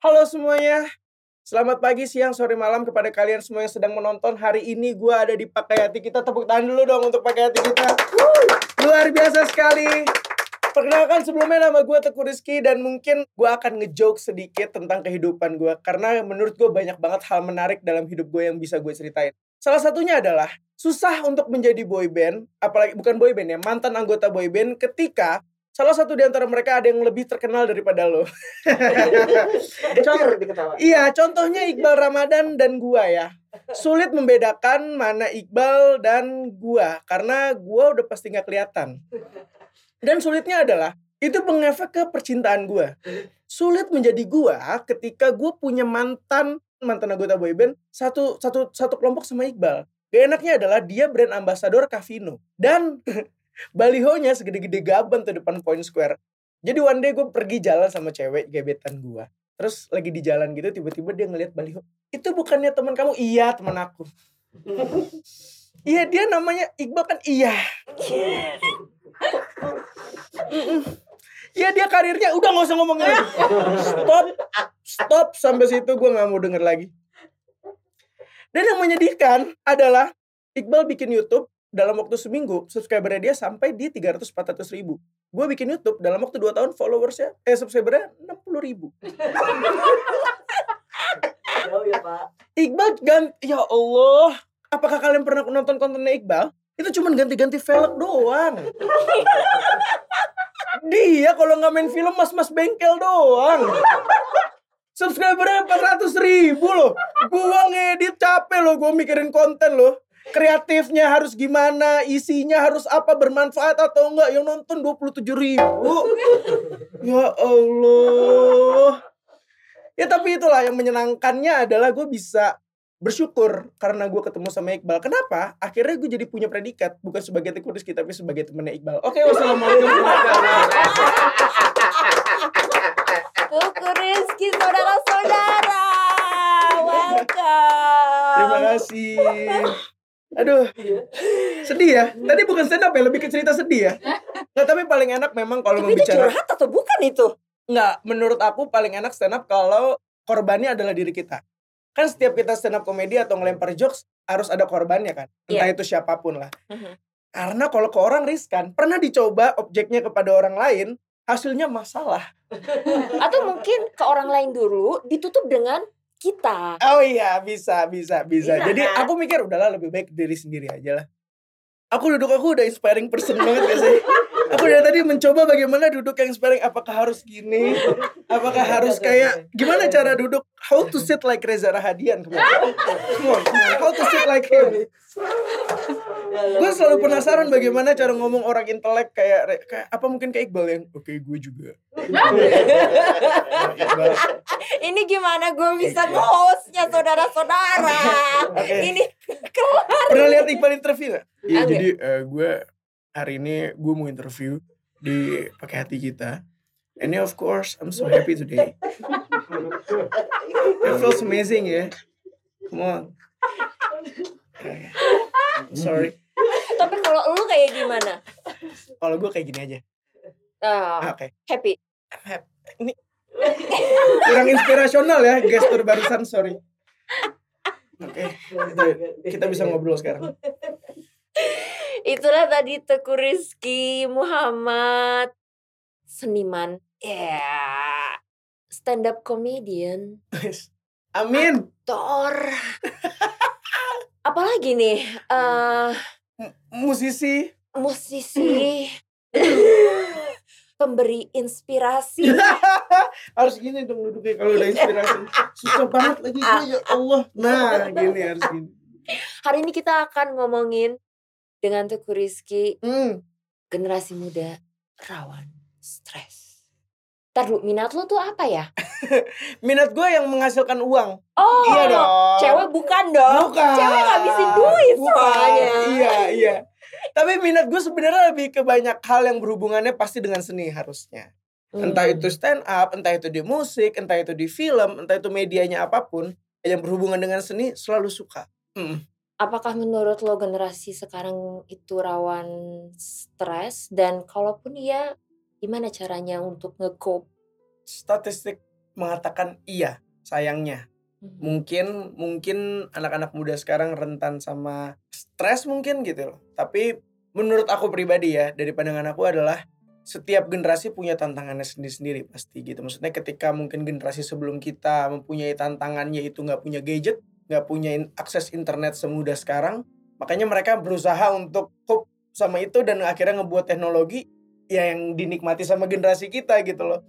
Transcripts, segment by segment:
Halo semuanya, selamat pagi, siang, sore, malam kepada kalian semua yang sedang menonton. Hari ini gue ada di Pakai Hati Kita. Tepuk tangan dulu dong untuk Pakai Hati Kita. Wuh, luar biasa sekali. Perkenalkan sebelumnya nama gue Teguh Rizky dan mungkin gue akan ngejoke sedikit tentang kehidupan gue. Karena menurut gue banyak banget hal menarik dalam hidup gue yang bisa gue ceritain. Salah satunya adalah susah untuk menjadi boyband, apalagi bukan boyband ya, mantan anggota boyband ketika salah satu di antara mereka ada yang lebih terkenal daripada lo. Iya, contohnya Iqbal Ramadan dan gua ya. Sulit membedakan mana Iqbal dan gua karena gua udah pasti nggak kelihatan. Dan sulitnya adalah itu mengefek ke percintaan gua. Sulit menjadi gua ketika gua punya mantan mantan anggota boyband satu satu satu kelompok sama Iqbal. Gak enaknya adalah dia brand ambassador Cavino dan balihonya segede-gede gaban tuh depan Point Square. Jadi one day gue pergi jalan sama cewek gebetan gue. Terus lagi di jalan gitu tiba-tiba dia ngeliat baliho. Itu bukannya teman kamu? Iya teman aku. Iya dia namanya Iqbal kan iya. Iya dia karirnya udah nggak usah ngomongin lagi. Stop, stop sampai situ gue nggak mau denger lagi. Dan yang menyedihkan adalah Iqbal bikin YouTube dalam waktu seminggu subscribernya dia sampai di 300-400 ribu. Gue bikin YouTube dalam waktu 2 tahun followersnya, eh subscribernya 60 ribu. Jauh ya Pak. Iqbal ganti, ya Allah. Apakah kalian pernah nonton kontennya Iqbal? Itu cuma ganti-ganti velg doang. Dia kalau nggak main film mas-mas bengkel doang. Subscribernya 400 ribu loh. Gua ngedit capek loh, gua mikirin konten loh. Kreatifnya harus gimana, isinya harus apa, bermanfaat atau enggak. Yang nonton 27 ribu. Ya Allah. Ya tapi itulah yang menyenangkannya adalah gue bisa bersyukur karena gue ketemu sama Iqbal. Kenapa? Akhirnya gue jadi punya predikat. Bukan sebagai Teguh Rizky, tapi sebagai temennya Iqbal. Oke, wassalamualaikum Tuku Rizky saudara-saudara. Welcome. Terima kasih. Aduh, sedih ya. Tadi bukan stand up ya, lebih ke cerita sedih ya. Nggak, tapi paling enak memang kalau Tapi itu membicara. curhat atau bukan itu? Nggak, menurut aku paling enak stand up kalau korbannya adalah diri kita. Kan setiap kita stand up komedi atau ngelempar jokes harus ada korbannya kan. Entah itu siapa pun lah. Mhm. Karena kalau ke orang riskan, pernah dicoba objeknya kepada orang lain, hasilnya masalah. Atau mungkin ke orang lain dulu ditutup dengan kita. Oh iya, bisa, bisa, bisa. Bisa, Jadi kan? aku mikir udahlah lebih baik diri sendiri aja lah. Aku duduk aku udah inspiring person banget gak sih? Aku dari tadi mencoba bagaimana duduk yang inspiring. Apakah harus gini? Apakah harus kayak gimana cara duduk? How to sit like Reza Rahadian? Come on, come. How to sit like him? Gue selalu penasaran bagaimana cara ngomong orang intelek kayak, kayak apa mungkin kayak Iqbal yang oke gue juga. Ini gimana gue bisa nge-hostnya saudara-saudara? Ini kelar. Pernah lihat Iqbal interview gak? Iya, jadi gue hari ini gue mau interview di pakai hati kita. And of course, I'm so happy today. It feels amazing ya. Come on. Sorry. Tapi kalau lu kayak gimana? Kalau gue kayak gini aja. Ah, Oke. happy. Ini kurang inspirasional ya gestur barusan, sorry. Oke, kita- kita bisa ngobrol sekarang. Itulah tadi Teguh Rizky Muhammad seniman. Ya. Stand up comedian. Amin. Tor. Apalagi nih? M- Musisi. musisi. Pemberi inspirasi. harus gini dong duduknya kalau udah inspirasi. Susah banget lagi ya Allah. Nah, gini harus gini. Hari ini kita akan ngomongin dengan Teguh Rizky Hmm. generasi muda rawan stres. Ntar dulu, minat lo tuh apa ya? Minat gue yang menghasilkan uang. Oh, Iya dong. cewek bukan dong. Bukan. Cewek ngabisin duit Bukan. soalnya. Iya, iya. Tapi minat gue sebenarnya lebih ke banyak hal yang berhubungannya pasti dengan seni harusnya. Entah Hmm. itu stand up, entah itu di musik, entah itu di film, entah itu medianya apa pun yang berhubungan dengan seni selalu suka. Mm. Apakah menurut lo generasi sekarang itu rawan stres dan kalaupun iya gimana caranya untuk nge-cope? Statistik mengatakan iya sayangnya Mhm. mungkin mungkin anak-anak muda sekarang rentan sama stres mungkin gitu loh tapi menurut aku pribadi ya dari pandangan aku adalah setiap generasi punya tantangannya sendiri-sendiri pasti gitu maksudnya ketika mungkin generasi sebelum kita mempunyai tantangannya itu nggak punya gadget nggak punya akses internet semudah sekarang makanya mereka berusaha untuk cope sama itu dan akhirnya ngebuat teknologi ya yang dinikmati sama generasi kita gitu loh.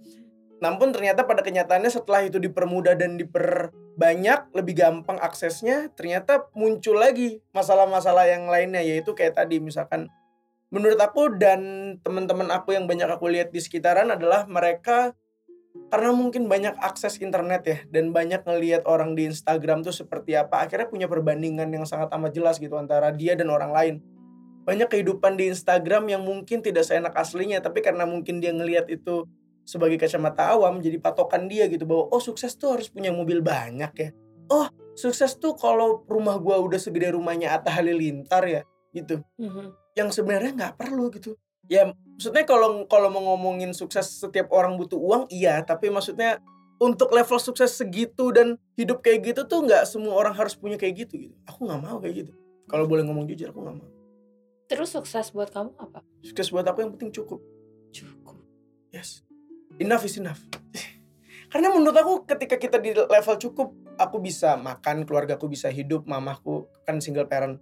Namun ternyata pada kenyataannya setelah itu dipermudah dan diperbanyak lebih gampang aksesnya ternyata muncul lagi masalah-masalah yang lainnya yaitu kayak tadi misalkan menurut aku dan teman-teman aku yang banyak aku lihat di sekitaran adalah mereka karena mungkin banyak akses internet ya dan banyak ngelihat orang di Instagram tuh seperti apa akhirnya punya perbandingan yang sangat amat jelas gitu antara dia dan orang lain. Banyak kehidupan di Instagram yang mungkin tidak seenak aslinya tapi karena mungkin dia ngelihat itu sebagai kacamata awam jadi patokan dia gitu bahwa oh sukses tuh harus punya mobil banyak ya. Oh sukses tuh kalau rumah gua udah segede rumahnya Atta Halilintar ya gitu. Mhm. yang sebenarnya nggak perlu gitu ya maksudnya kalau kalau mau ngomongin sukses setiap orang butuh uang iya tapi maksudnya untuk level sukses segitu dan hidup kayak gitu tuh nggak semua orang harus punya kayak gitu gitu aku nggak mau kayak gitu kalau boleh ngomong jujur aku nggak mau Terus sukses buat kamu apa? sukses buat aku yang penting cukup Cukup. Yes. Enough is enough. Karena menurut aku ketika kita di level cukup, aku bisa makan, keluargaku bisa hidup, mamaku kan single parent.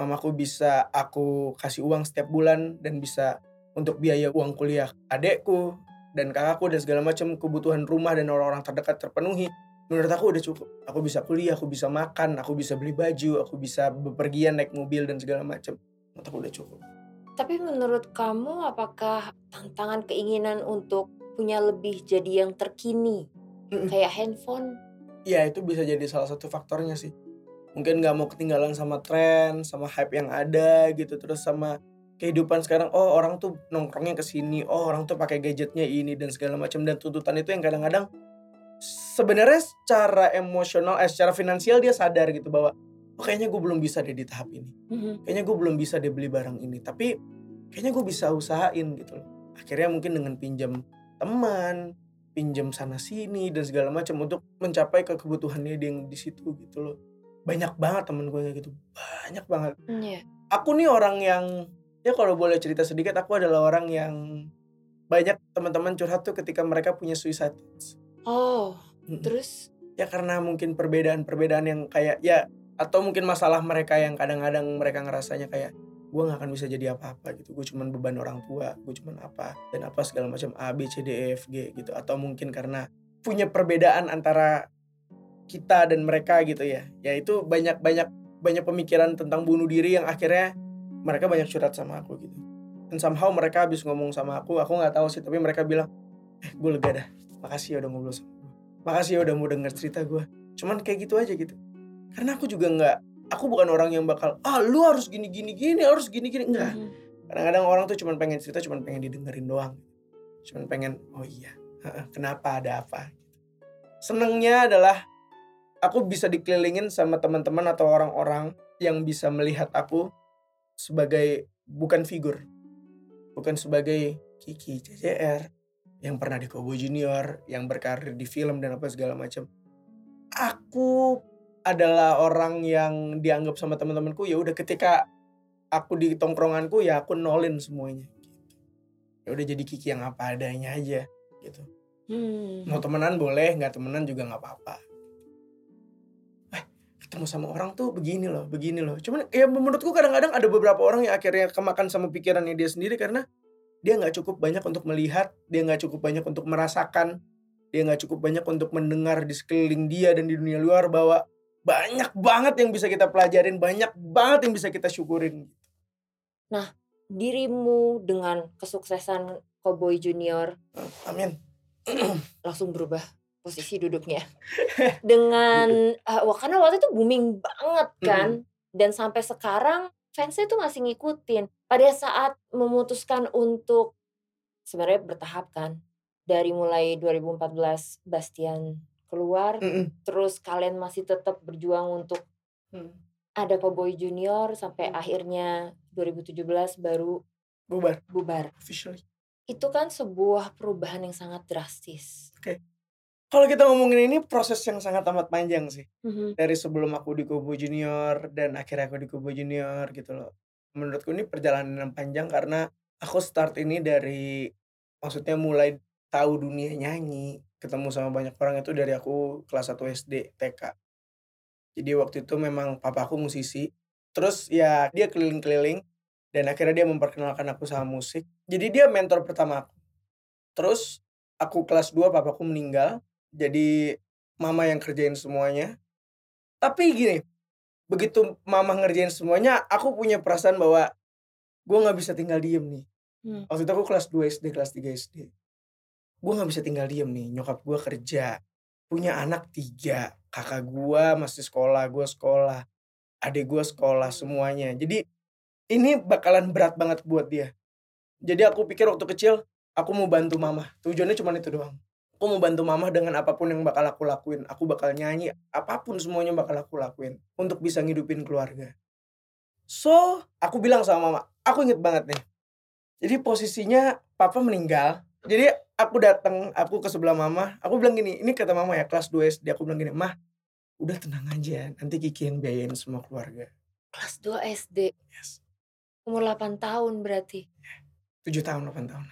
Mamaku bisa aku kasih uang setiap bulan dan bisa untuk biaya uang kuliah adekku dan kakakku dan segala macam kebutuhan rumah dan orang-orang terdekat terpenuhi. Menurut aku udah cukup. Aku bisa kuliah, aku bisa makan, aku bisa beli baju, aku bisa bepergian naik mobil dan segala macam. Menurut aku udah cukup. Tapi menurut kamu apakah tantangan keinginan untuk punya lebih jadi yang terkini Mm-mm. kayak handphone? ya itu bisa jadi salah satu faktornya sih mungkin nggak mau ketinggalan sama tren sama hype yang ada gitu terus sama kehidupan sekarang oh orang tuh nongkrongnya ke sini oh orang tuh pakai gadgetnya ini dan segala macam dan tuntutan itu yang kadang-kadang sebenarnya secara emosional eh secara finansial dia sadar gitu bahwa oh kayaknya gue belum bisa deh di tahap ini. Mhm. kayaknya gue belum bisa deh beli barang ini tapi kayaknya gue bisa usahain gitu loh. Akhirnya mungkin dengan pinjam teman pinjam sana sini dan segala macam untuk mencapai ke kebutuhannya dia yang di situ gitu loh banyak banget temen gue kayak gitu banyak banget. Iya. aku nih orang yang ya kalau boleh cerita sedikit aku adalah orang yang banyak teman-teman curhat tuh ketika mereka punya suicide Oh, Mm-mm. terus? Ya karena mungkin perbedaan-perbedaan yang kayak ya atau mungkin masalah mereka yang kadang-kadang mereka ngerasanya kayak gue nggak akan bisa jadi apa-apa gitu. Gue cuman beban orang tua gue cuman apa dan apa segala macam A B C D E F G gitu. Atau mungkin karena punya perbedaan antara kita dan mereka gitu ya. Ya itu banyak banyak banyak pemikiran tentang bunuh diri yang akhirnya mereka banyak curhat sama aku gitu. Dan somehow mereka habis ngomong sama aku aku nggak tahu sih tapi mereka bilang eh gue lega dah. Makasih ya udah ngobrol sama gue makasih ya udah mau denger cerita gue cuman kayak gitu aja gitu. Karena aku juga nggak aku bukan orang yang bakal ah lu harus gini gini gini harus gini gini. Enggak Mhm. kadang-kadang orang tuh cuman pengen cerita cuman pengen didengerin doang. Cuman pengen oh iya kenapa ada apa? Senengnya adalah aku bisa dikelilingin sama teman-teman atau orang-orang yang bisa melihat aku sebagai bukan figur bukan sebagai Kiki CCR yang pernah di Kobo Junior yang berkarir di film dan apa segala macam aku adalah orang yang dianggap sama teman-temanku ya udah ketika aku di tongkronganku ya aku nolin semuanya gitu. ya udah jadi Kiki yang apa adanya aja gitu Hmm. mau temenan boleh nggak temenan juga nggak apa-apa ketemu sama orang tuh begini loh begini loh. Cuman ya menurutku kadang-kadang ada beberapa orang yang akhirnya kemakan sama pikirannya dia sendiri karena dia nggak cukup banyak untuk melihat dia nggak cukup banyak untuk merasakan dia nggak cukup banyak untuk mendengar di sekeliling dia dan di dunia luar bahwa banyak banget yang bisa kita pelajarin banyak banget yang bisa kita syukurin. Dirimu dengan kesuksesan Cowboy Junior amin. langsung berubah posisi duduknya. Dengan eh, wah karena waktu itu booming banget kan. Dan sampai sekarang fansnya tuh masih ngikutin. Pada saat memutuskan untuk sebenarnya bertahap kan. Dari mulai 2014 Bastian keluar Mm-mm. terus kalian masih tetap berjuang untuk Hmm. ada Cowboy Junior sampai Hmm. akhirnya 2017 baru bubar. bubar. Officially. Itu kan sebuah perubahan yang sangat drastis. Oke. Kalau kita ngomongin ini proses yang sangat amat panjang sih. Mhm. Dari sebelum aku di Kobo Junior dan akhirnya aku di Kobo Junior gitu loh. Menurutku ini perjalanan yang panjang karena aku start ini dari maksudnya mulai tahu dunia nyanyi, ketemu sama banyak orang itu dari aku kelas 1 SD, TK. Jadi waktu itu memang papa aku musisi, terus ya dia keliling-keliling dan akhirnya dia memperkenalkan aku sama musik. Jadi dia mentor pertama aku. Terus aku kelas 2 papaku meninggal, jadi mama yang kerjain semuanya. Tapi gini, begitu mama ngerjain semuanya, aku punya perasaan bahwa gue nggak bisa tinggal diem nih. Hmm. Waktu itu aku kelas 2 SD, kelas 3 SD. Gue nggak bisa tinggal diem nih, nyokap gue kerja, punya anak tiga, kakak gue masih sekolah, gue sekolah, adik gue sekolah semuanya. Jadi ini bakalan berat banget buat dia. Jadi aku pikir waktu kecil aku mau bantu mama. Tujuannya cuma itu doang. Aku mau bantu mama dengan apa pun yang bakal aku lakuin. Aku bakal nyanyi, apa pun semuanya bakal aku lakuin untuk bisa ngidupin keluarga. So, aku bilang sama mama, aku inget banget nih. Jadi posisinya papa meninggal. Jadi aku datang, aku ke sebelah mama. Aku bilang gini, ini kata mama ya kelas 2 SD. Aku bilang gini, mah udah tenang aja. Nanti Kiki yang biayain semua keluarga. Kelas 2 SD. Yes. Umur 8 tahun berarti. 7 tahun, 8 tahun.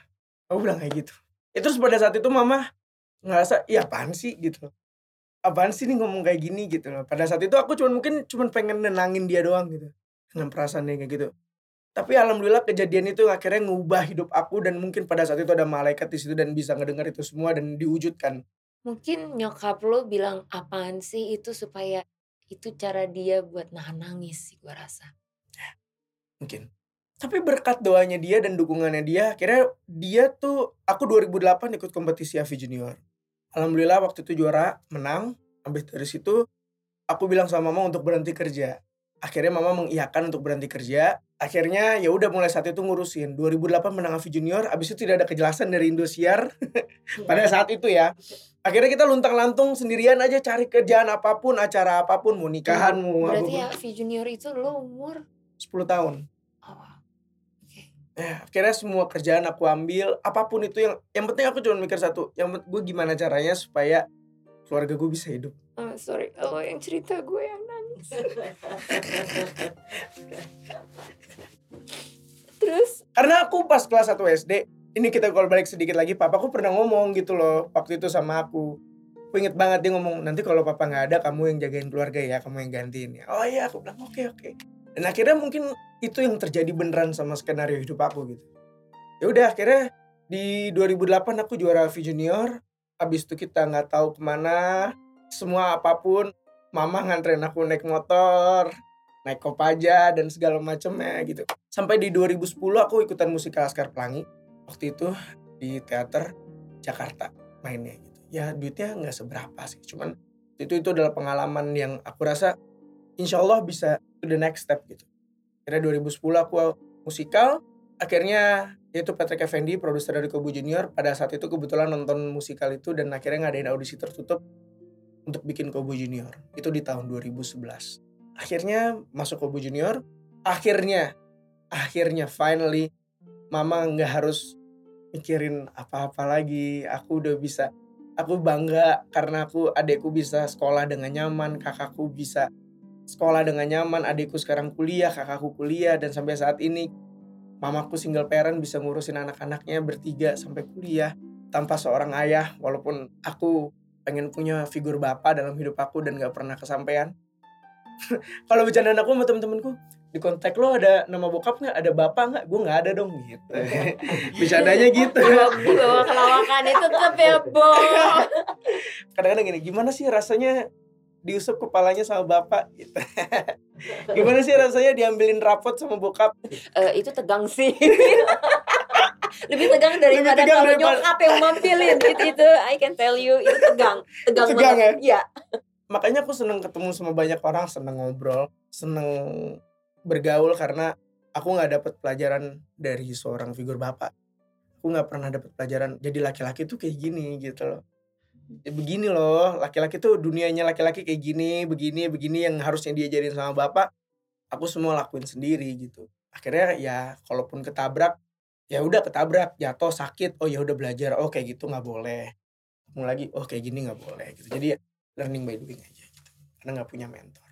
Aku bilang kayak gitu. Ya, terus pada saat itu mama ngerasa, iya apaan sih gitu. Apaan sih nih ngomong kayak gini gitu loh. Pada saat itu aku cuman mungkin cuman pengen nenangin dia doang gitu. Dengan perasaan dia kayak gitu. Tapi alhamdulillah kejadian itu akhirnya ngubah hidup aku dan mungkin pada saat itu ada malaikat di situ dan bisa ngedengar itu semua dan diwujudkan. Mungkin nyokap lo bilang apaan sih itu supaya itu cara dia buat nahan nangis sih gua rasa. Mungkin. Tapi berkat doanya dia dan dukungannya dia, akhirnya dia tuh aku 2008 ikut kompetisi AVI Junior. Alhamdulillah waktu itu juara, menang. Habis dari situ aku bilang sama mama untuk berhenti kerja. Akhirnya mama mengiyakan untuk berhenti kerja. Akhirnya ya udah mulai saat itu ngurusin. 2008 menang AVI Junior, habis itu tidak ada kejelasan dari Indosiar pada saat itu ya. Akhirnya kita luntang-lantung sendirian aja cari kerjaan apa pun, acara apa pun, mau nikahan, mau Berarti V Junior itu lo umur 10 tahun. Oh. Ya, akhirnya semua kerjaan aku ambil, apa pun itu yang yang penting aku cuma mikir satu, yang gue gimana caranya supaya keluarga gue bisa hidup. Oh, sorry, lo yang cerita gue yang nangis. Terus Karena aku pas kelas 1 SD, ini kita kalau balik sedikit lagi, papaku pernah ngomong gitu loh waktu itu sama aku. Aku inget banget dia ngomong, nanti kalau papa nggak ada kamu yang jagain keluarga ya, kamu yang gantiin ya. Oh iya, aku bilang oke oke. Dan akhirnya mungkin itu yang terjadi beneran sama skenario hidup aku gitu. Ya udah akhirnya di 2008 aku juara V Junior. Habis itu kita nggak tahu ke mana, semua apa pun. Mama nganterin aku naik motor, naik kopaja dan segala macamnya gitu. Sampai di 2010 aku ikutan musikal Laskar Pelangi. Waktu itu di teater Jakarta mainnya gitu. Ya duitnya nggak seberapa sih. Cuman itu itu adalah pengalaman yang aku rasa insya Allah bisa to the next step gitu. Akhirnya 2010 aku musikal. Akhirnya yaitu Patrick Effendi, produser dari Kobu Junior. Pada saat itu kebetulan nonton musikal itu dan akhirnya ngadain audisi tertutup untuk bikin Kobu Junior. Itu di tahun 2011. Akhirnya masuk Kobu Junior. Akhirnya, akhirnya finally mama nggak harus mikirin apa-apa lagi. Aku udah bisa, aku bangga karena aku adekku bisa sekolah dengan nyaman, kakakku bisa sekolah dengan nyaman, adikku sekarang kuliah, kakakku kuliah dan sampai saat ini mamaku single parent bisa ngurusin anak-anaknya bertiga sampai kuliah tanpa seorang ayah walaupun aku pengen punya figur bapak dalam hidup aku dan gak pernah kesampaian. Kalau bercandaan aku sama temen-temenku, di kontak lo ada nama bokap nggak? Ada bapak nggak? Gue nggak ada dong gitu. Bercandanya gitu. di bawah kelawakan itu tetep ya, Bo. Kadang-kadang gini, gimana sih rasanya diusap kepalanya sama bapak gitu. gimana sih rasanya diambilin rapot sama bokap? Eh, itu tegang sih. Lebih tegang daripada tegang kalau daripada- nyokap yang mampilin itu, itu I can tell you itu tegang. Tegang, Tegang banget. Iya. makanya aku seneng ketemu sama banyak orang seneng ngobrol seneng bergaul karena aku nggak dapet pelajaran dari seorang figur bapak aku nggak pernah dapet pelajaran jadi laki-laki tuh kayak gini gitu loh Ya, begini loh laki-laki tuh dunianya laki-laki kayak gini begini begini yang harusnya diajarin sama bapak aku semua lakuin sendiri gitu. Akhirnya ya kalaupun ketabrak ya udah ketabrak jatuh sakit oh ya udah belajar oh kayak gitu nggak boleh. Ketemu lagi oh kayak gini nggak boleh gitu. Jadi learning by doing aja gitu karena nggak punya mentor.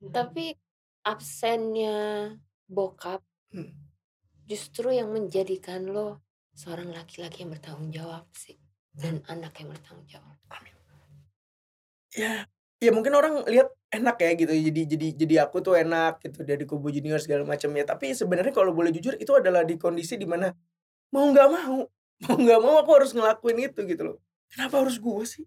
Tapi absennya bokap Hmm. justru yang menjadikan lo seorang laki-laki yang bertanggung jawab sih dan anak yang bertanggung jawab. ya ya mungkin orang lihat enak ya gitu jadi jadi jadi aku tuh enak gitu dari kubu junior segala macam ya tapi sebenarnya kalau boleh jujur itu adalah di kondisi di mana mau nggak mau mau nggak mau aku harus ngelakuin itu gitu loh. Kenapa harus gue sih?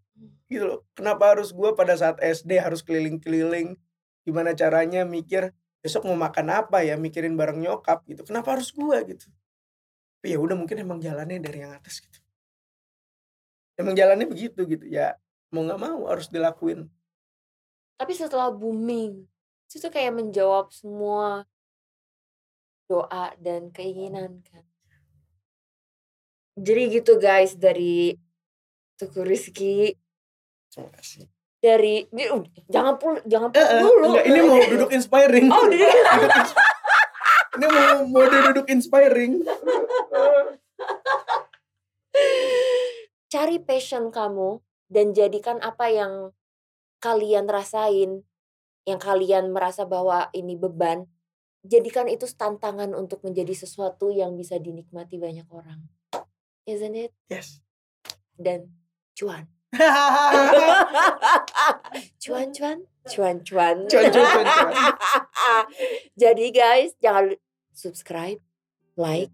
Gitu loh. Kenapa harus gue pada saat SD harus keliling-keliling? Gimana caranya mikir besok mau makan apa ya? Mikirin bareng nyokap gitu. Kenapa harus gue gitu? Tapi ya udah mungkin emang jalannya dari yang atas gitu emang jalannya begitu gitu ya mau nggak mau harus dilakuin Tapi setelah booming, itu tuh kayak menjawab semua doa dan keinginan kan. Jadi gitu guys dari Tuku Rizky terima kasih dari ini, uh, jangan pul jangan pul eh, dulu. enggak, ini mau duduk inspiring Oh, duduk. Ini mau mau duduk inspiring Cari passion kamu dan jadikan apa yang kalian rasain, yang kalian merasa bahwa ini beban, jadikan itu tantangan untuk menjadi sesuatu yang bisa dinikmati banyak orang. Isn't it? yes Dan cuan. cuan cuan cuan cuan. Cuan, cuan, cuan, cuan. Jadi guys, jangan subscribe, like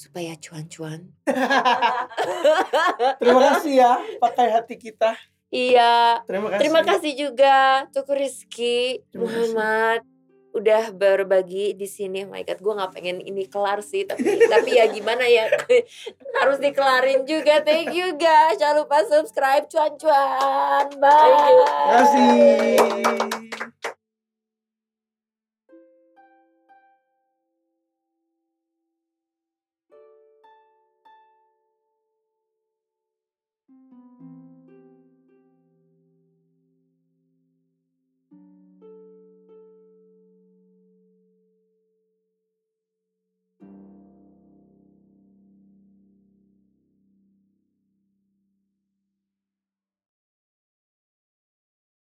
supaya cuan-cuan. terima kasih ya pakai hati kita Iya, terima kasih terima kasih juga Tuku Rizky. Muhammad udah berbagi di sini. Oh my god, gue nggak pengen ini kelar sih, tapi tapi ya gimana ya harus dikelarin juga. Thank you guys, jangan lupa subscribe cuan-cuan. Bye. terima kasih